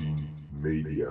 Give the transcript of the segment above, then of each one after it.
A10 Media.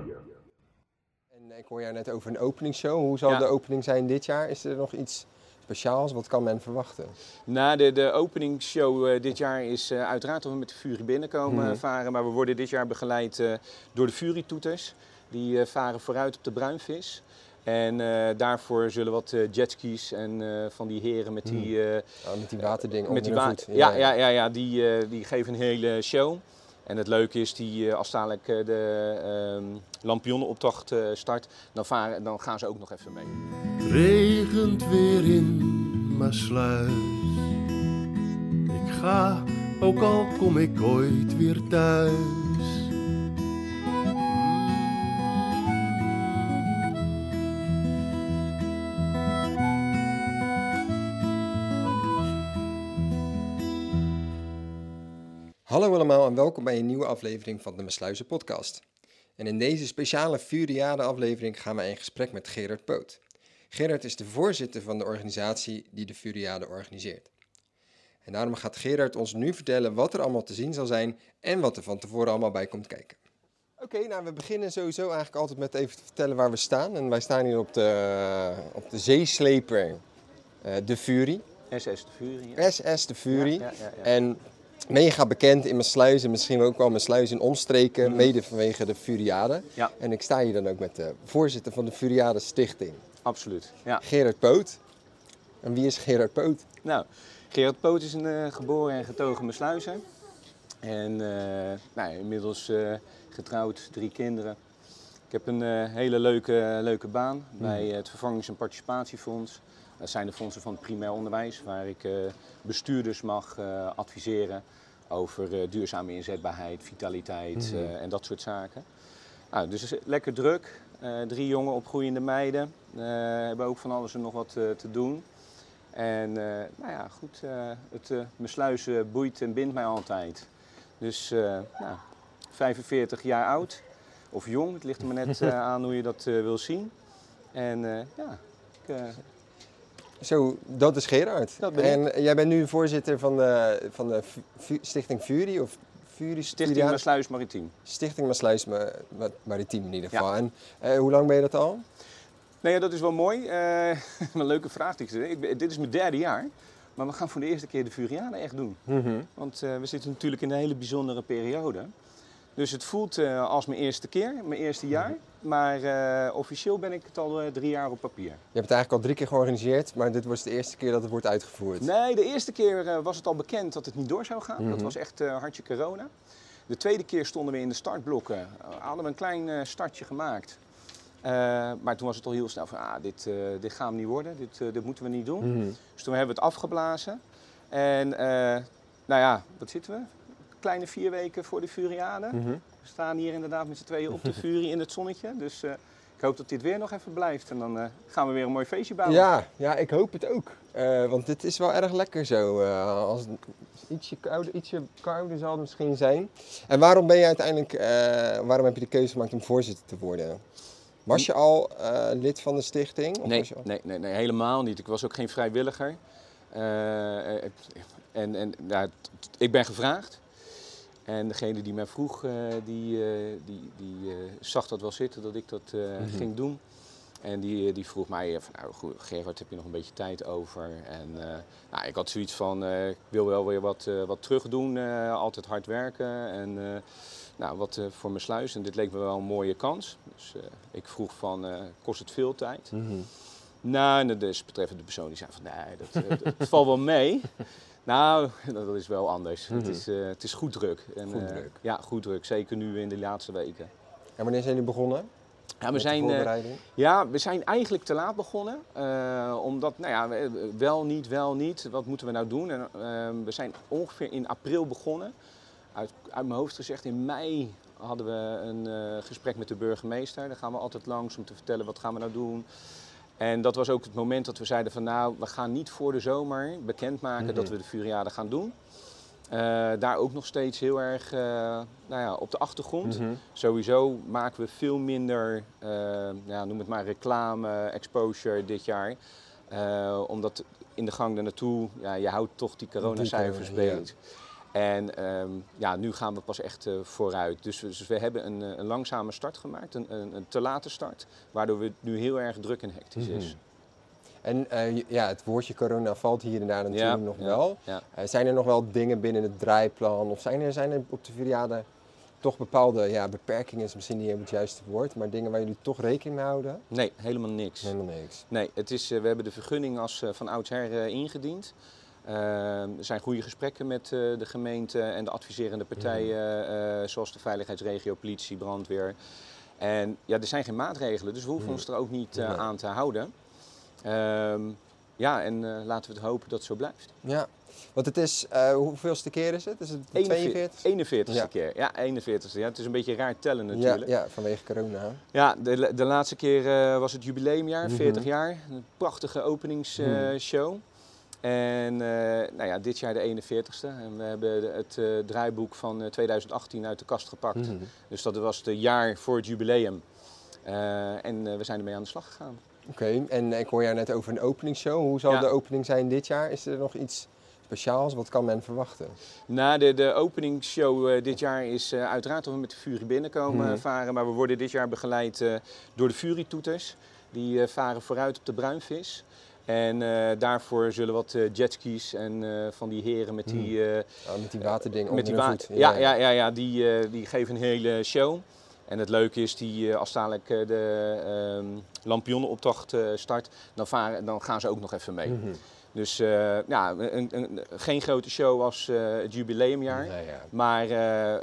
En ik hoor jou net over een openingsshow. Hoe zal Ja. de opening zijn dit jaar? Is er nog iets speciaals? Wat kan men verwachten? Nou, de, de openingsshow eh, dit jaar is eh, uiteraard dat we met de Fury binnenkomen Mhm. varen. Maar we worden dit jaar begeleid eh, door de Fury-toeters. Die eh, varen vooruit op de bruinvis. En eh, daarvoor zullen wat eh, jetskis en eh, van die heren met die, eh, Ah, met die waterding met die onder wa- de voet. ja, ja, ja, ja, die, eh, die geven een hele show. En het leuke is, die, eh, als dadelijk eh, de ehm lampionnenoptocht eh, start, dan, varen, dan gaan ze ook nog even mee. regent weer in Maasluis. Ik ga, ook al kom ik ooit weer thuis. Hallo allemaal en welkom bij een nieuwe aflevering van de Mesluizen podcast. En in deze speciale Furiade aflevering gaan wij in gesprek met Gerard Poot. Gerard is de voorzitter van de organisatie die de Furiade organiseert. En daarom gaat Gerard ons nu vertellen wat er allemaal te zien zal zijn en wat er van tevoren allemaal bij komt kijken. Oké, nou we beginnen sowieso eigenlijk altijd met even te vertellen waar we staan. En wij staan hier op de, op de zeesleper eh, De Fury, SS de Fury. ja. SS De Fury. Ja, ja. En mega bekend in mijn sluizen, misschien ook wel mijn sluizen in omstreken, mede vanwege de Furiade. Mhm. Ja. En ik sta hier dan ook met de voorzitter van de Furiade Stichting, Absoluut. Ja. Gerard Poot. En wie is Gerard Poot? Nou, Gerard Poot is een eh, geboren en getogen besluizer. En eh, nou, inmiddels eh, getrouwd, drie kinderen. Ik heb een hele leuke, leuke baan bij het Vervangings- en Participatiefonds. Dat zijn de fondsen van het primair onderwijs, waar ik eh, bestuurders mag eh, adviseren over eh, duurzame inzetbaarheid, vitaliteit eh, en dat soort zaken. Nou, dus lekker druk. Drie jonge opgroeiende meiden. hebben ook van alles en nog wat te doen. En nou ja, goed, het uh, boeit en bindt mij altijd. Dus nou, 45 jaar oud of jong, het ligt er maar net aan hoe je dat wil zien. En ja, ik, Zo, dat is Gerard. Dat ben ik. en jij bent nu voorzitter van de, van de Stichting Fury, of Fury Stichting Furiade? Mijn Sluis Maritiem. Stichting Maasluis Ma- Ma- Maritiem in ieder Ja. geval. En eh, hoe lang ben je dat al? Nee, ja, dat is wel mooi. Eh, een leuke vraag. die ik stel. Dit is mijn derde jaar. Maar we gaan voor de eerste keer de Furiade echt doen. Want eh, we zitten natuurlijk in een hele bijzondere periode. Dus het voelt eh, als mijn eerste keer, mijn eerste jaar. Maar eh, officieel ben ik het al eh, drie jaar op papier. Je hebt het eigenlijk al drie keer georganiseerd, maar dit was de eerste keer dat het wordt uitgevoerd. Nee, de eerste keer was het al bekend dat het niet door zou gaan. Dat Mhm. was echt hartje corona. De tweede keer stonden we in de startblokken. Hadden we een klein startje gemaakt. Maar toen was het al heel snel van, ah, dit, dit gaan we niet worden. Dit, dit moeten we niet doen. Mhm. Dus toen hebben we het afgeblazen. En nou ja, wat zitten we? Kleine vier weken voor de Furiade. Mhm. We staan hier inderdaad met z'n tweeën op de Fury in het zonnetje. Dus eh, ik hoop dat dit weer nog even blijft. En dan eh, gaan we weer een mooi feestje bouwen. Ja, ja, ik hoop het ook. Eh, want dit is wel erg lekker zo. eh, als het ietsje kouder, ietsje kouder zal het misschien zijn. En waarom ben je uiteindelijk, eh, waarom heb je de keuze gemaakt om voorzitter te worden? Was je al eh, lid van de stichting? Of Nee, was je al- nee, nee, nee, helemaal niet. Ik was ook geen vrijwilliger. En en ja, ik ben gevraagd. En degene die mij vroeg, eh, die, eh, die, die eh, zag dat wel zitten dat ik dat Mhm. ging doen. En die, die vroeg mij, van, nou goed, Gerard, heb je nog een beetje tijd over? En nou, ik had zoiets van, ik wil wel weer wat, eh, wat terug doen, altijd hard werken. En nou, wat voor mijn sluis. En dit leek me wel een mooie kans. Dus ik vroeg van, kost het veel tijd? Mhm. Nou, betreffende persoon die zei van nee, dat, eh, dat valt wel mee. Nou, dat is wel anders. Mhm. het, is, eh, het is goed druk. En, Goed eh, druk. ja, goed druk. Zeker nu in de laatste weken. En wanneer zijn jullie begonnen? Ja, we de zijn, ja, we zijn eigenlijk te laat begonnen. omdat, nou ja, we- wel niet, wel niet. Wat moeten we nou doen? En, eh, we zijn ongeveer in april begonnen. Uit, uit mijn hoofd gezegd, in mei hadden we een gesprek met de burgemeester. Daar gaan we altijd langs om te vertellen wat gaan we nou doen. En dat was ook het moment dat we zeiden van nou, we gaan niet voor de zomer bekendmaken Mhm. dat we de Furiade gaan doen. Eh, daar ook nog steeds heel erg eh, nou ja, op de achtergrond. Mhm. Sowieso maken we veel minder, eh, ja, noem het maar reclame, exposure dit jaar. Omdat in de gang daar naartoe, ja, je houdt toch die coronacijfers beet. En ehm, ja, nu gaan we pas echt eh, vooruit. Dus we, dus we hebben een, eh, een langzame start gemaakt, een, een, een te late start, waardoor het nu heel erg druk en hectisch is. Mhm. En eh, ja, het woordje corona valt hier en daar natuurlijk Ja, nog ja, wel. ja. Zijn er nog wel dingen binnen het draaiplan of zijn er, zijn er op de Viriade toch bepaalde ja, beperkingen, is misschien niet het juiste woord, maar dingen waar jullie toch rekening mee houden? Nee, helemaal niks. Helemaal niks. Nee, het is, we hebben de vergunning als van oudsher ingediend. Ehm, er zijn goede gesprekken met eh, de gemeente en de adviserende partijen, eh, zoals de veiligheidsregio, politie, brandweer. En ja, er zijn geen maatregelen, dus we hoeven Mhm. ons er ook niet eh, aan te houden. Ehm, ja, en laten we het hopen dat het zo blijft. Ja, want het is, hoeveelste keer is het? Is het de 42? 41ste Ja. keer. Ja, 41ste. Ja, het is een beetje raar tellen natuurlijk. Ja, ja, vanwege corona. Ja, de, de laatste keer was het jubileumjaar, Mhm. 40 jaar. Een prachtige openingsshow. En eh, nou ja, dit jaar de 41ste. En we hebben het eh, draaiboek van eh, 2018 uit de kast gepakt. Mhm. Dus dat was het jaar voor het jubileum. Eh, en eh, we zijn ermee aan de slag gegaan. Oké, en ik hoor jou net over een openingsshow. Hoe zal Ja. de opening zijn dit jaar? Is er nog iets speciaals? Wat kan men verwachten? Na de, de openingsshow eh, dit jaar is eh, uiteraard dat we met de Fury binnenkomen Mhm. varen. Maar we worden dit jaar begeleid eh, door de Fury-toeters. Die eh, varen vooruit op de bruinvis. En eh, daarvoor zullen wat eh, jetskis en eh, van die heren met die, eh, Ah, met die waterdingen met die wa- voet. Ja, ja, ja, ja die, die geven een hele show. En het leuke is, die, als dadelijk de ehm lampionnenoptocht start, dan, varen, dan gaan ze ook nog even mee. Mhm. Dus ja, een, een, geen grote show als het jubileumjaar. Nee, ja. Maar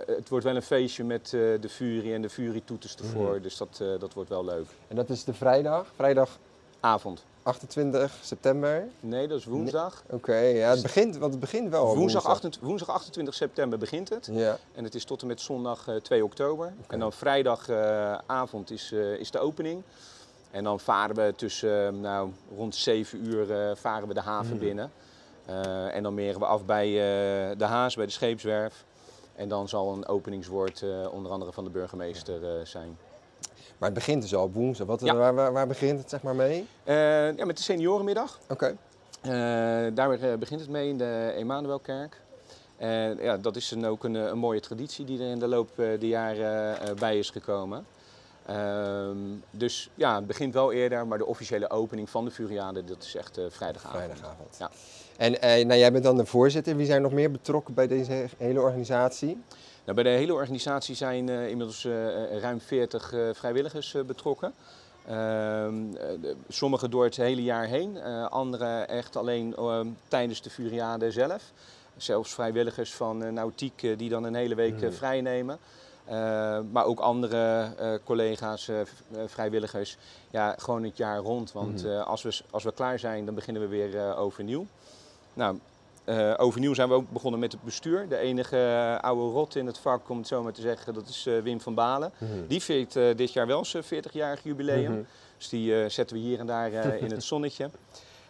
het wordt wel een feestje met de Fury en de Fury-toeters ervoor. Mhm. Dus dat, dat wordt wel leuk. En dat is de vrijdag, vrijdag Avond. 28 september. Nee, dat is woensdag. Oké, ja, het begint, want het begint wel. Woensdag, 28, woensdag 28 september begint het. Ja, En het is tot en met zondag eh, 2 oktober. En dan vrijdagavond is, eh, is de opening. En dan varen we tussen, eh, nou, rond 7 uur eh, varen we de haven Mhm. binnen. Eh, en dan meren we af bij eh, de Haas, bij de scheepswerf. En dan zal een openingswoord eh, onder andere van de burgemeester eh, zijn. Maar het begint dus al op woensdag. Wat, Ja. waar, waar, waar begint het zeg maar mee? Eh, ja, met de seniorenmiddag. Oké. Eh, daar eh, begint het mee in de Emanuelkerk. En ja, dat is dan ook een, een mooie traditie die er in de loop der jaren bij is gekomen. Ehm, dus ja, het begint wel eerder, maar de officiële opening van de Furiade, dat is echt eh, vrijdagavond. Vrijdagavond. Ja. En eh, nou, jij bent dan de voorzitter. Wie zijn nog meer betrokken bij deze hele organisatie? Nou, bij de hele organisatie zijn eh, inmiddels ruim 40 eh, vrijwilligers betrokken. Ehm, eh, de- sommigen door het hele jaar heen, eh anderen echt alleen ehm, tijdens de Furiade zelf. Zelfs vrijwilligers van Nautiek die dan een hele week eh, Mhm. Eh, maar ook andere eh, collega's, eh, vrijwilligers, ja, gewoon het jaar rond. Want Mhm. als, we, als we klaar zijn, dan beginnen we weer overnieuw. Nou, overnieuw zijn we ook begonnen met het bestuur. De enige oude rot in het vak, om het zo maar te zeggen, dat is Wim van Balen. Die viert dit jaar wel zijn 40-jarig jubileum. Mhm. Dus die zetten we hier en daar in het zonnetje.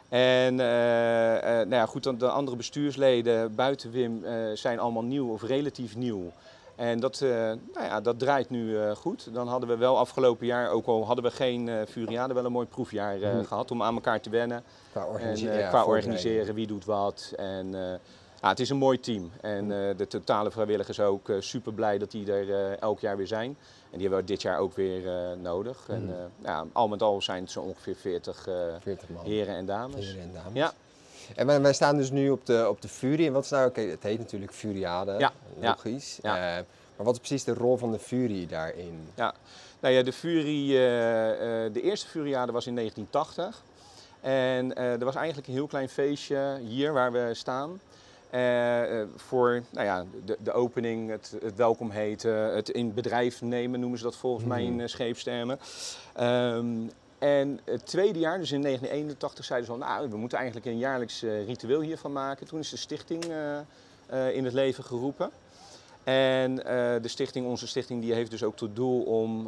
En nou ja, goed, dan de andere bestuursleden buiten Wim zijn allemaal nieuw of relatief nieuw. En dat, eh, nou ja, dat draait nu eh, goed. Dan hadden we wel afgelopen jaar, ook al hadden we geen eh Furiade, wel een mooi proefjaar Mhm. gehad om aan elkaar te wennen. Qua, En organise- eh, ja, qua organiseren, wie doet wat. En ja, het is een mooi team. En eh, de totale vrijwilligers ook super blij dat die er elk jaar weer zijn. En die hebben we dit jaar ook weer nodig. En eh, ja, al met al zijn het zo ongeveer 40 eh, 40 man. heren en dames. Heren en dames. Ja. En wij, wij staan dus nu op de, op de Fury. En wat is nou, oké, het heet natuurlijk Furiade, Ja, ja, logisch. ja. Eh, maar wat is precies de rol van de Fury daarin? Nou ja, de Fury, eh, eh, de eerste Furiade was in 1980. En er was eigenlijk een heel klein feestje hier waar we staan. Voor nou ja, de, de opening, het, het welkom heten, het in bedrijf nemen noemen ze dat volgens mij in Mhm. uh, scheepstermen. Ehm, en het tweede jaar, dus in 1981, zeiden ze al, nou, we moeten eigenlijk een jaarlijks eh, ritueel hiervan maken. Toen is de stichting eh, eh, in het leven geroepen. En de stichting, onze stichting, die heeft dus ook tot doel om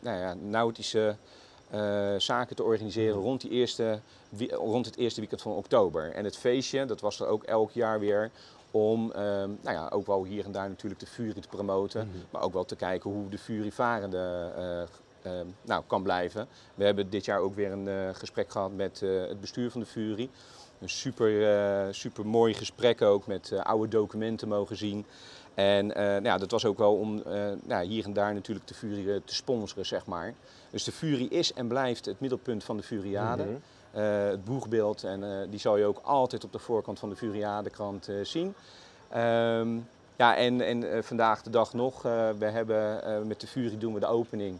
nou ja, nautische zaken te organiseren rond, die eerste, rond het eerste weekend van oktober. En het feestje, dat was er ook elk jaar weer om nou ja, ook wel hier en daar natuurlijk de Fury te promoten. Mhm. Maar ook wel te kijken hoe de Fury varende eh, eh, nou, kan blijven. We hebben dit jaar ook weer een eh, gesprek gehad met eh, het bestuur van de Fury. een super, eh, super mooi gesprek ook met oude documenten mogen zien. En nou ja, dat was ook wel om nou, hier en daar natuurlijk de Fury te sponsoren, zeg maar. Dus de Fury is en blijft het middelpunt van de Furiade. Mhm. Het boegbeeld en die zal je ook altijd op de voorkant van de Furiade-krant eh, zien. Ehm, ja, en, en vandaag de dag nog, we hebben met de Fury doen we de opening.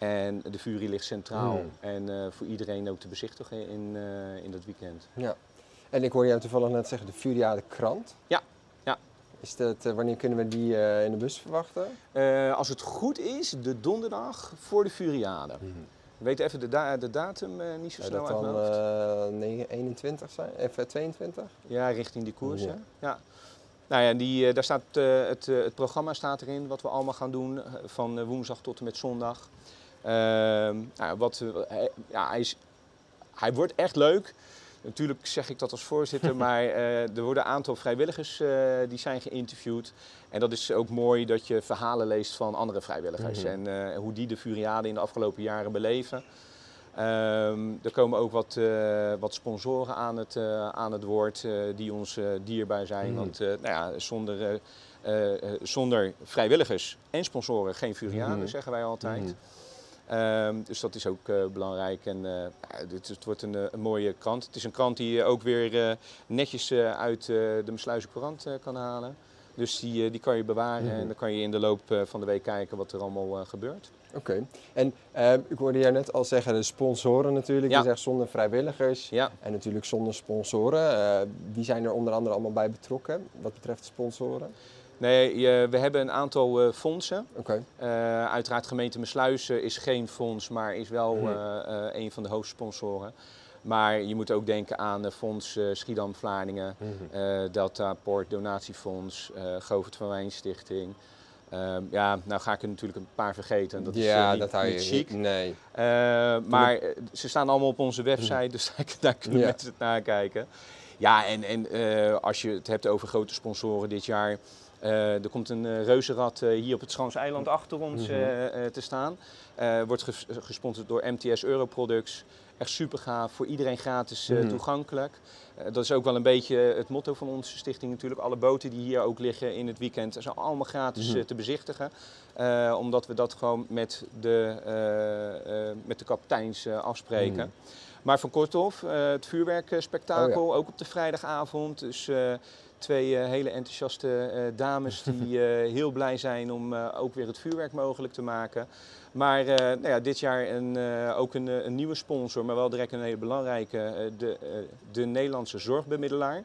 En de Fury ligt centraal Hmm. en eh, voor iedereen ook te bezichtigen in, eh, in dat weekend. Ja. En ik hoorde jou toevallig net zeggen, de Furiade krant. Ja, ja. Is dat, eh, wanneer kunnen we die in de bus verwachten? Als het goed is, de donderdag voor de Furiade. We weten even de, da- de datum niet zo Zou snel dat uit dan mijn hoofd. eh, 9 21 zijn? Even 22? Ja, richting die koers. Ja. Ja. Nou ja, die, daar staat, het, het programma staat erin, wat we allemaal gaan doen, van woensdag tot en met zondag. Ehm, nou, wat, hij- ja, hij, is, hij wordt echt leuk. Natuurlijk zeg ik dat als voorzitter, maar eh, er worden een aantal vrijwilligers eh, die zijn geïnterviewd. En dat is ook mooi dat je verhalen leest van andere vrijwilligers Mhm. en eh, hoe die de Furiade in de afgelopen jaren beleven. Ehm, er komen ook wat, eh, wat sponsoren aan het, eh, aan het woord eh, die ons eh, dierbaar zijn. Mhm. Want eh, nou ja, zonder, eh, eh, eh, zonder vrijwilligers en sponsoren geen Furiade, Mhm. zeggen wij altijd. Ehm, dus dat is ook eh, belangrijk. En eh, ja, dit is- het wordt een, eh, een mooie krant. Het is een krant die je ook weer eh, netjes eh, uit eh, de Mesluizen Courant eh, kan halen. Dus die, eh, die kan je bewaren Mhm. en dan kan je in de loop eh, van de week kijken wat er allemaal eh, gebeurt. Oké. En eh, ik hoorde jou net al zeggen, de sponsoren natuurlijk. Ja. Je zegt zonder vrijwilligers Ja. en natuurlijk zonder sponsoren. Eh, wie zijn er onder andere allemaal bij betrokken wat betreft sponsoren? Nee, je- we hebben een aantal eh, fondsen. Oké. Eh, uiteraard gemeente Mesluizen is geen fonds, maar is wel Mhm. eh, een van de hoofdsponsoren. Maar je moet ook denken aan de fonds eh, Schiedam-Vlaardingen, eh, Delta Port Donatiefonds, Govert van Wijn Stichting. Ehm, ja, nou ga ik er natuurlijk een paar vergeten. Dat is ja, eh, niet, dat niet chic. Nee. Maar ze staan allemaal op onze website, dus daar, daar kunnen Ja. mensen het nakijken. Ja, en, en als je het hebt over grote sponsoren dit jaar. Eh, er komt een uh, reuzenrad eh, hier op het Schans Eiland achter ons Mhm. eh, eh, te staan. Eh, wordt ges- gesponsord door MTS Europroducts. Echt super gaaf, voor iedereen gratis eh, Mhm. toegankelijk. Eh, dat is ook wel een beetje het motto van onze stichting natuurlijk. Alle boten die hier ook liggen in het weekend zijn allemaal gratis Mhm. eh, te bezichtigen. Eh, omdat we dat gewoon met de, eh, eh, met de kapiteins eh, afspreken. Maar van Korthof, eh het vuurwerkspektakel, Oh ook op de vrijdagavond. Dus eh, twee eh, hele enthousiaste eh, dames die eh, heel blij zijn om ook weer het vuurwerk mogelijk te maken. Maar nou ja, dit jaar een, ook een, een nieuwe sponsor, maar wel direct een hele belangrijke, de, de Nederlandse zorgbemiddelaar.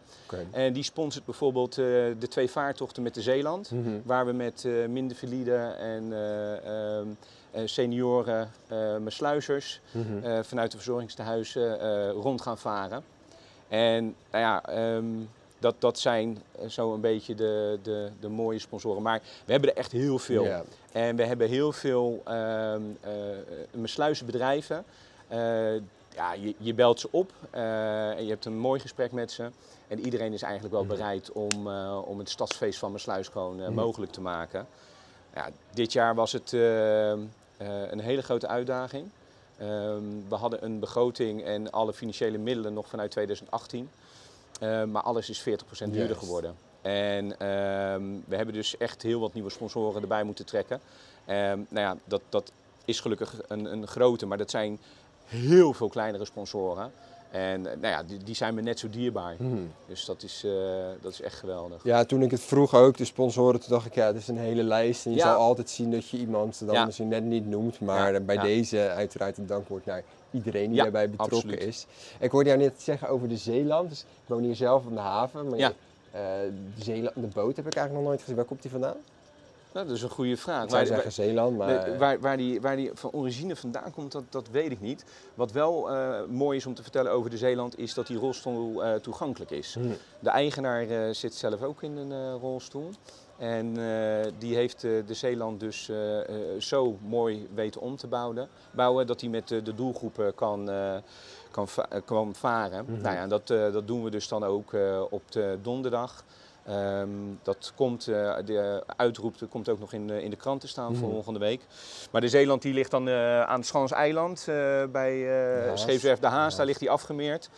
En die sponsort bijvoorbeeld de twee vaartochten met de Zeeland. Mhm. Waar we met minder valide en eh, ehm, eh, senioren, eh mesluizers Mhm. vanuit de verzorgingstehuizen eh, rond gaan varen. En nou ja, ehm, dat, dat zijn eh, zo een beetje de, de, de mooie sponsoren. Maar we hebben er echt heel veel. En we hebben heel veel ehm eh, mesluizenbedrijven. Eh, ja, je, je belt ze op en je hebt een mooi gesprek met ze. En iedereen is eigenlijk wel Mhm. bereid om, om het stadsfeest van Mesluis gewoon Mhm. mogelijk te maken. Ja, dit jaar was het eh, eh, een hele grote uitdaging. Ehm, we hadden een begroting en alle financiële middelen nog vanuit 2018. Eh, maar alles is 40% duurder geworden. En ehm, we hebben dus echt heel wat nieuwe sponsoren erbij moeten trekken. Ehm, nou ja, dat, dat is gelukkig een, een grote, maar dat zijn heel veel kleinere sponsoren. En eh, nou ja, die, die zijn me net zo dierbaar. Mhm. Dus dat is, eh, dat is echt geweldig. Ja, toen ik het vroeg ook, de sponsoren, toen dacht ik, ja, het is een hele lijst. En je Ja. zal altijd zien dat je iemand dan Ja. misschien net niet noemt. Maar Ja, bij deze uiteraard een dankwoord naar iedereen die daarbij betrokken absoluut. is. Ik hoorde jou net zeggen over de Zeeland. Dus ik woon hier zelf op de haven. Maar eh, de, Zeeland, de boot heb ik eigenlijk nog nooit gezien. Waar komt die vandaan? Nou, dat is een goede vraag. Ik zou Waar- zeggen Zeeland, maar... Nee, waar, waar, die, waar die van origine vandaan komt, dat, dat weet ik niet. Wat wel eh, mooi is om te vertellen over de Zeeland, is dat die rolstoel eh, toegankelijk is. Mhm. De eigenaar eh, zit zelf ook in een rolstoel. En die heeft de Zeeland dus zo mooi weten om te bouwen, bouwen dat hij met de doelgroepen kan, kan, va- kan varen. Mhm. Nou ja, dat, dat doen we dus dan ook op de donderdag. Ehm, dat komt, eh, de uitroep dat komt ook nog in, de- in de krant te staan voor Mhm. volgende week. Maar de Zeeland die ligt dan eh, aan het Schans Eiland eh, bij Haas. Scheepswerf De Haas. Daar ligt hij afgemeerd.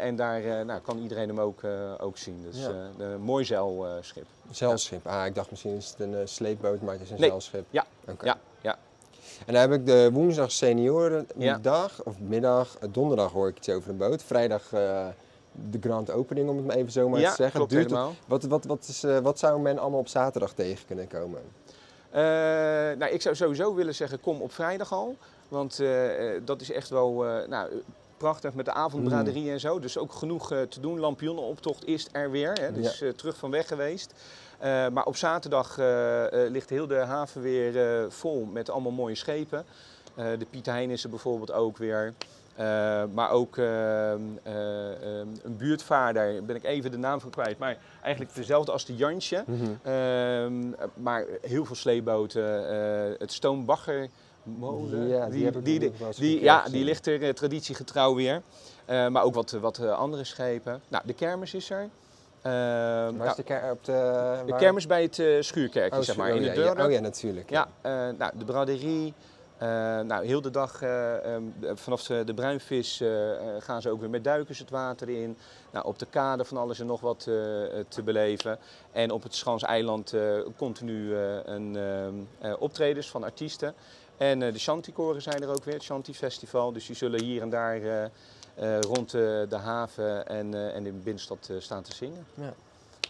En daar nou, kan iedereen hem ook, ook zien. Dus Ja. een mooi zeilschip. Zeilschip. Ah, ik dacht misschien is het een sleepboot, maar het is een Nee. zeilschip. Ja. Oké. Ja, ja. En dan heb ik de woensdag seniorendag, of middag, donderdag hoor ik iets over een boot. Vrijdag de grand opening, om het maar even zo maar ja, te zeggen. klopt Duurt helemaal. wat, wat, wat, is, eh, wat zou men allemaal op zaterdag tegen kunnen komen? Eh, nou, ik zou sowieso willen zeggen, kom op vrijdag al. Want eh, dat is echt wel nou, prachtig met de avondbraderie en zo. Dus ook genoeg te doen. Lampionnenoptocht is er weer. Hè, dus terug van weg geweest. Maar op zaterdag ligt heel de haven weer vol met allemaal mooie schepen. De Piet Hein is er bijvoorbeeld ook weer. Eh, maar ook eh, eh, eh, een buurtvaarder, ben ik even de naam van kwijt. Maar eigenlijk dezelfde als de Jansje. Ehm, maar heel veel sleeboten. eh, het Stoombaggermolen. Ja, die die, die- ja, die ligt er eh, traditiegetrouw weer. Maar ook wat, wat andere schepen. Nou, de kermis is er. Ehm, Waar nou, is de, ker op de, de kermis bij het schuurkerkje, Oh, zeg maar, oh, in ja, de ja. deur. Oh ja, natuurlijk. Ja, nou, de braderie. Eh, nou, heel de dag eh, ehm, vanaf de, de bruinvis eh, gaan ze ook weer met duikers het water in. Nou, op de kade van alles en nog wat te beleven. En op het Schans Eiland eh, continu een, ehm, eh, optredens van artiesten. En de Shantykoren zijn er ook weer, het Shanty Festival. Dus die zullen hier en daar rond de, haven en, en in de binnenstad staan te zingen. Ja.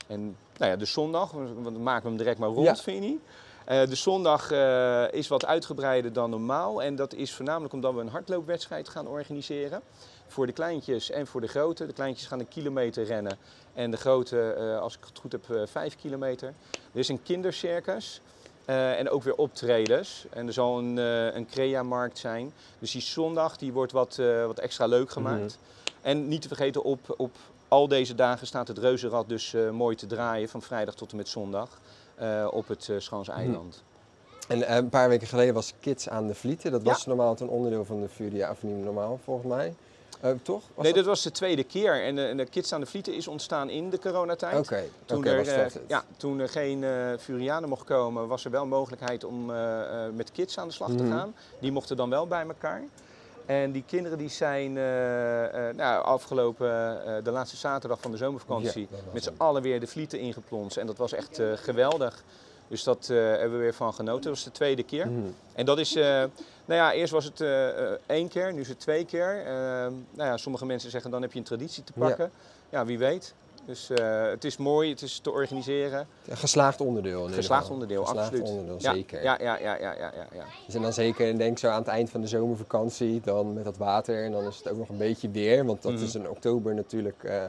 En nou ja, de zondag, want we maken we hem direct maar rond, Ja. vind je niet? Eh, de zondag eh, is wat uitgebreider dan normaal. En dat is voornamelijk omdat we een hardloopwedstrijd gaan organiseren. Voor de kleintjes en voor de grote. De kleintjes gaan een kilometer rennen. En de grote, eh, als ik het goed heb, vijf kilometer. Er is een kindercircus. en ook weer optredens. En er zal een, een crea-markt zijn. Dus die zondag die wordt wat, wat extra leuk gemaakt. En niet te vergeten, op, op al deze dagen staat het reuzenrad dus mooi te draaien. Van vrijdag tot en met zondag. Eh, op het uh, Schans Eiland. En eh, een paar weken geleden was Kids aan de Vlieten. Dat Ja. was normaal een onderdeel van de Furia, of niet normaal volgens mij. Eh, toch? Was nee, dat- dat was de tweede keer. En de, Kids aan de Vlieten is ontstaan in de coronatijd. Oké, Toen, er, eh, ja, toen er geen eh Furianen mocht komen, was er wel mogelijkheid om eh, eh, met kids aan de slag te Mhm. gaan. Die mochten dan wel bij elkaar. En die kinderen die zijn eh, eh, nou, afgelopen eh, de laatste zaterdag van de zomervakantie Ja, met z'n allen weer de vlieten ingeplonst. En dat was echt geweldig. Dus dat hebben we weer van genoten. Dat was de tweede keer. Mhm. En dat is, nou ja, eerst was het één keer, nu is het twee keer. Eh, nou ja, sommige mensen zeggen dan heb je een traditie te Ja. pakken. Ja, wie weet. Dus eh, het is mooi, het is te organiseren. Een geslaagd onderdeel. in Geslaagd onderdeel, Geslaagd absoluut. onderdeel, ja, zeker. Ja, ja, ja, ja, ja, ja. Dus en dan zeker, denk zo aan het eind van de zomervakantie, dan met dat water. En dan is het ook nog een beetje weer, want dat Mhm. is in oktober natuurlijk, eh,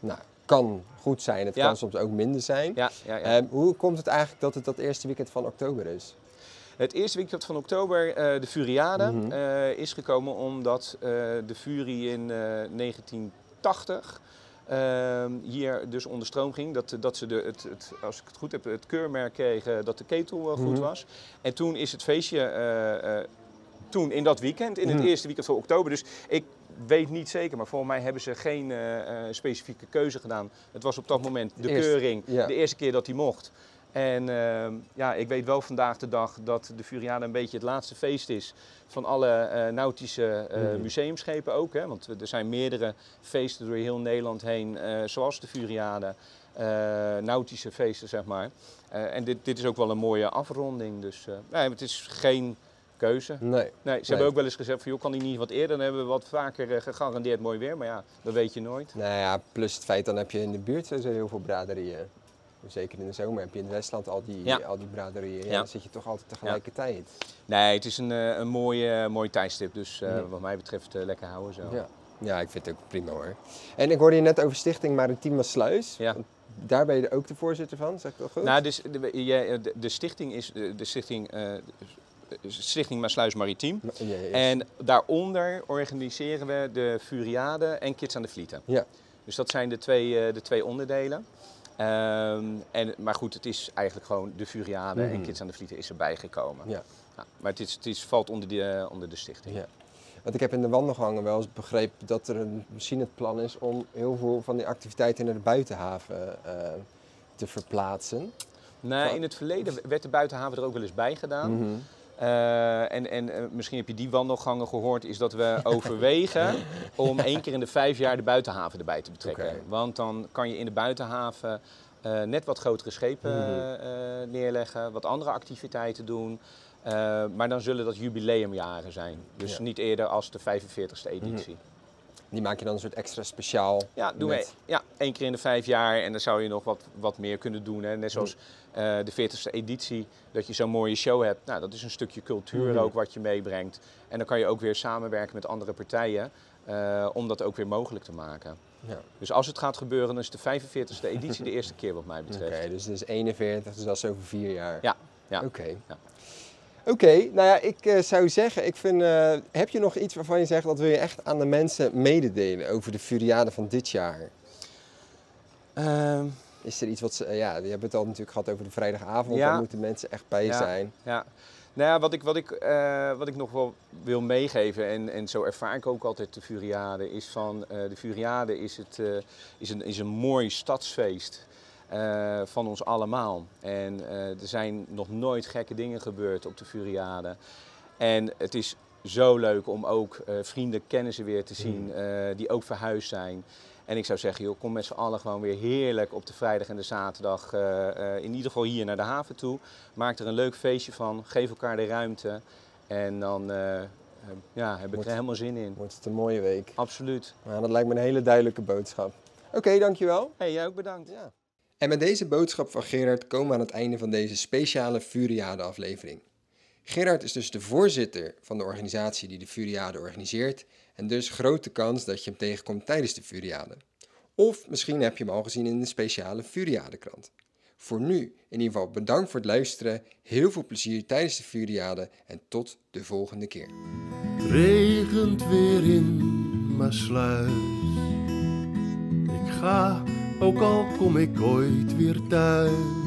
nou, kan goed zijn. Het Ja. kan soms ook minder zijn. ja, ja, ja. Ehm, hoe komt het eigenlijk dat het dat eerste weekend van oktober is? Het eerste weekend van oktober, eh, de Furiade, Mhm. is gekomen omdat de Fury in eh, 1980 ehm, hier dus onder stroom ging. Dat, dat ze, de, het, het, als ik het goed heb, het keurmerk kregen dat de ketel eh, goed Mhm. was. En toen is het feestje, eh, eh, toen in dat weekend, in het Mhm. eerste weekend van oktober. Dus ik weet niet zeker, maar volgens mij hebben ze geen specifieke keuze gedaan. Het was op dat moment de Eerst, keuring, ja. de eerste keer dat hij mocht. En ehm, ja, ik weet wel vandaag de dag dat de Furiade een beetje het laatste feest is van alle eh, nautische eh, Mhm. museumschepen ook. Hè? Want er zijn meerdere feesten door heel Nederland heen, eh, zoals de Furiade. nautische feesten, zeg maar. En dit, dit is ook wel een mooie afronding. Dus nee, het is geen keuze. Nee. Nee, ze hebben ook wel eens gezegd van, joh, kan die niet wat eerder? Dan hebben we wat vaker gegarandeerd mooi weer. Maar ja, dat weet je nooit. Nou ja, plus het feit dan heb je in de buurt sowieso heel veel braderieën. Zeker in de zomer heb je in het Westland al die, Ja. al die braderieën. Ja, Ja. Dan zit je toch altijd tegelijkertijd. Nee, het is een, eh, een mooi, mooi tijdstip. Dus eh, wat mij betreft eh, lekker houden zo. Ja. ja, ik vind het ook prima hoor. En ik hoorde je net over Stichting Maritiem Sluis. Ja. Daar ben je ook de voorzitter van, zeg ik dat goed? Nou, dus de, de, de stichting is eh, de stichting, eh, stichting Maasluis Maritiem. Ma- ja. En daaronder organiseren we de Furiade en Kids aan de Vlieten. Ja. Dus dat zijn de twee, eh, de twee onderdelen. Ehm, en, maar goed, het is eigenlijk gewoon de Furiade en Mhm. Kids aan de Vlieten is erbij gekomen. Ja. Ja, maar het, is, het is, valt onder de, onder de stichting. Ja. Want ik heb in de wandelgangen wel eens begrepen dat er een, misschien het plan is om heel veel van die activiteiten naar de buitenhaven eh, te verplaatsen. Nee, in het verleden werd de buitenhaven er ook wel eens bij gedaan. Mhm. Eh, en en eh, misschien heb je die wandelgangen gehoord, is dat we overwegen om één keer in de vijf jaar de buitenhaven erbij te betrekken. Want dan kan je in de buitenhaven eh, net wat grotere schepen Mhm. neerleggen, wat andere activiteiten doen. Maar dan zullen dat jubileumjaren zijn. Dus Ja. niet eerder als de 45ste editie. Die maak je dan een soort extra speciaal. Ja, doen met- ja, één keer in de vijf jaar en dan zou je nog wat, wat meer kunnen doen. Hè. Net zoals eh, de 40ste editie, dat je zo'n mooie show hebt. Nou, dat is een stukje cultuur Mhm. ook wat je meebrengt. En dan kan je ook weer samenwerken met andere partijen eh, om dat ook weer mogelijk te maken. Ja. Dus als het gaat gebeuren, dan is de 45ste editie de eerste keer wat mij Oké, betreft. dus het is 41, dus dat is over vier jaar. Ja, ja. Oké. Ja. Oké, nou ja, ik eh, zou zeggen, ik vind, eh, heb je nog iets waarvan je zegt dat wil je echt aan de mensen mededelen over de Furiade van dit jaar? Ehm, Is er iets wat ze, ja, je hebt het al natuurlijk gehad over de vrijdagavond, Ja. daar moeten mensen echt bij Ja. zijn. Ja, nou ja, wat ik, wat ik, eh, wat ik nog wel wil meegeven, en, en zo ervaar ik ook altijd de Furiade, is van de Furiade is, het, is, een, is een mooi stadsfeest eh, van ons allemaal. En eh, er zijn nog nooit gekke dingen gebeurd op de Furiade. En het is zo leuk om ook eh, vrienden, kennissen weer te zien eh, die ook verhuisd zijn. En ik zou zeggen, joh, kom met z'n allen gewoon weer heerlijk op de vrijdag en de zaterdag. in ieder geval hier naar de haven toe. Maak er een leuk feestje van. Geef elkaar de ruimte. En dan ja, heb ik er helemaal zin in. Wordt het een mooie week. Absoluut. Nou, dat lijkt me een hele duidelijke boodschap. Oké, dankjewel. Hey, jij ook bedankt. Ja. En met deze boodschap van Gerard komen we aan het einde van deze speciale Furiade aflevering. Gerard is dus de voorzitter van de organisatie die de Furiade organiseert en dus grote kans dat je hem tegenkomt tijdens de Furiade. Of misschien heb je hem al gezien in de speciale Furiade krant. Voor nu in ieder geval bedankt voor het luisteren, heel veel plezier tijdens de Furiade en tot de volgende keer. Regent weer in Maasluis. Ik ga, ook al kom ik ooit weer thuis.